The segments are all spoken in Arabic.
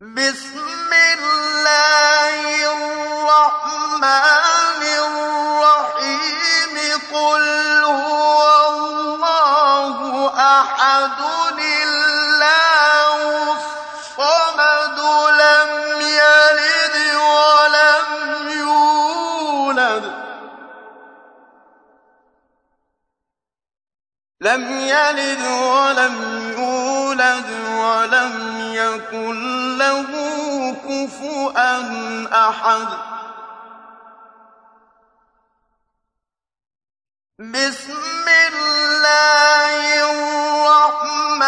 بسم الله الرحمن الرحيم. قل هو الله أحد الله الصمد لم يلد ولم يولد. لم يلد ولم يولد. ولم يكن له كفؤا أحد. بسم الله الرحمن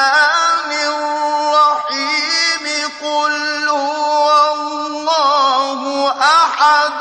الرحيم. قل هو الله أحد.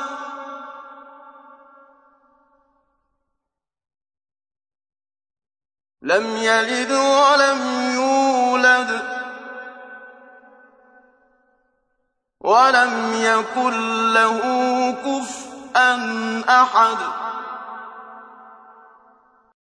لم يلد ولم يولد ولم يكن له كفءا أحد.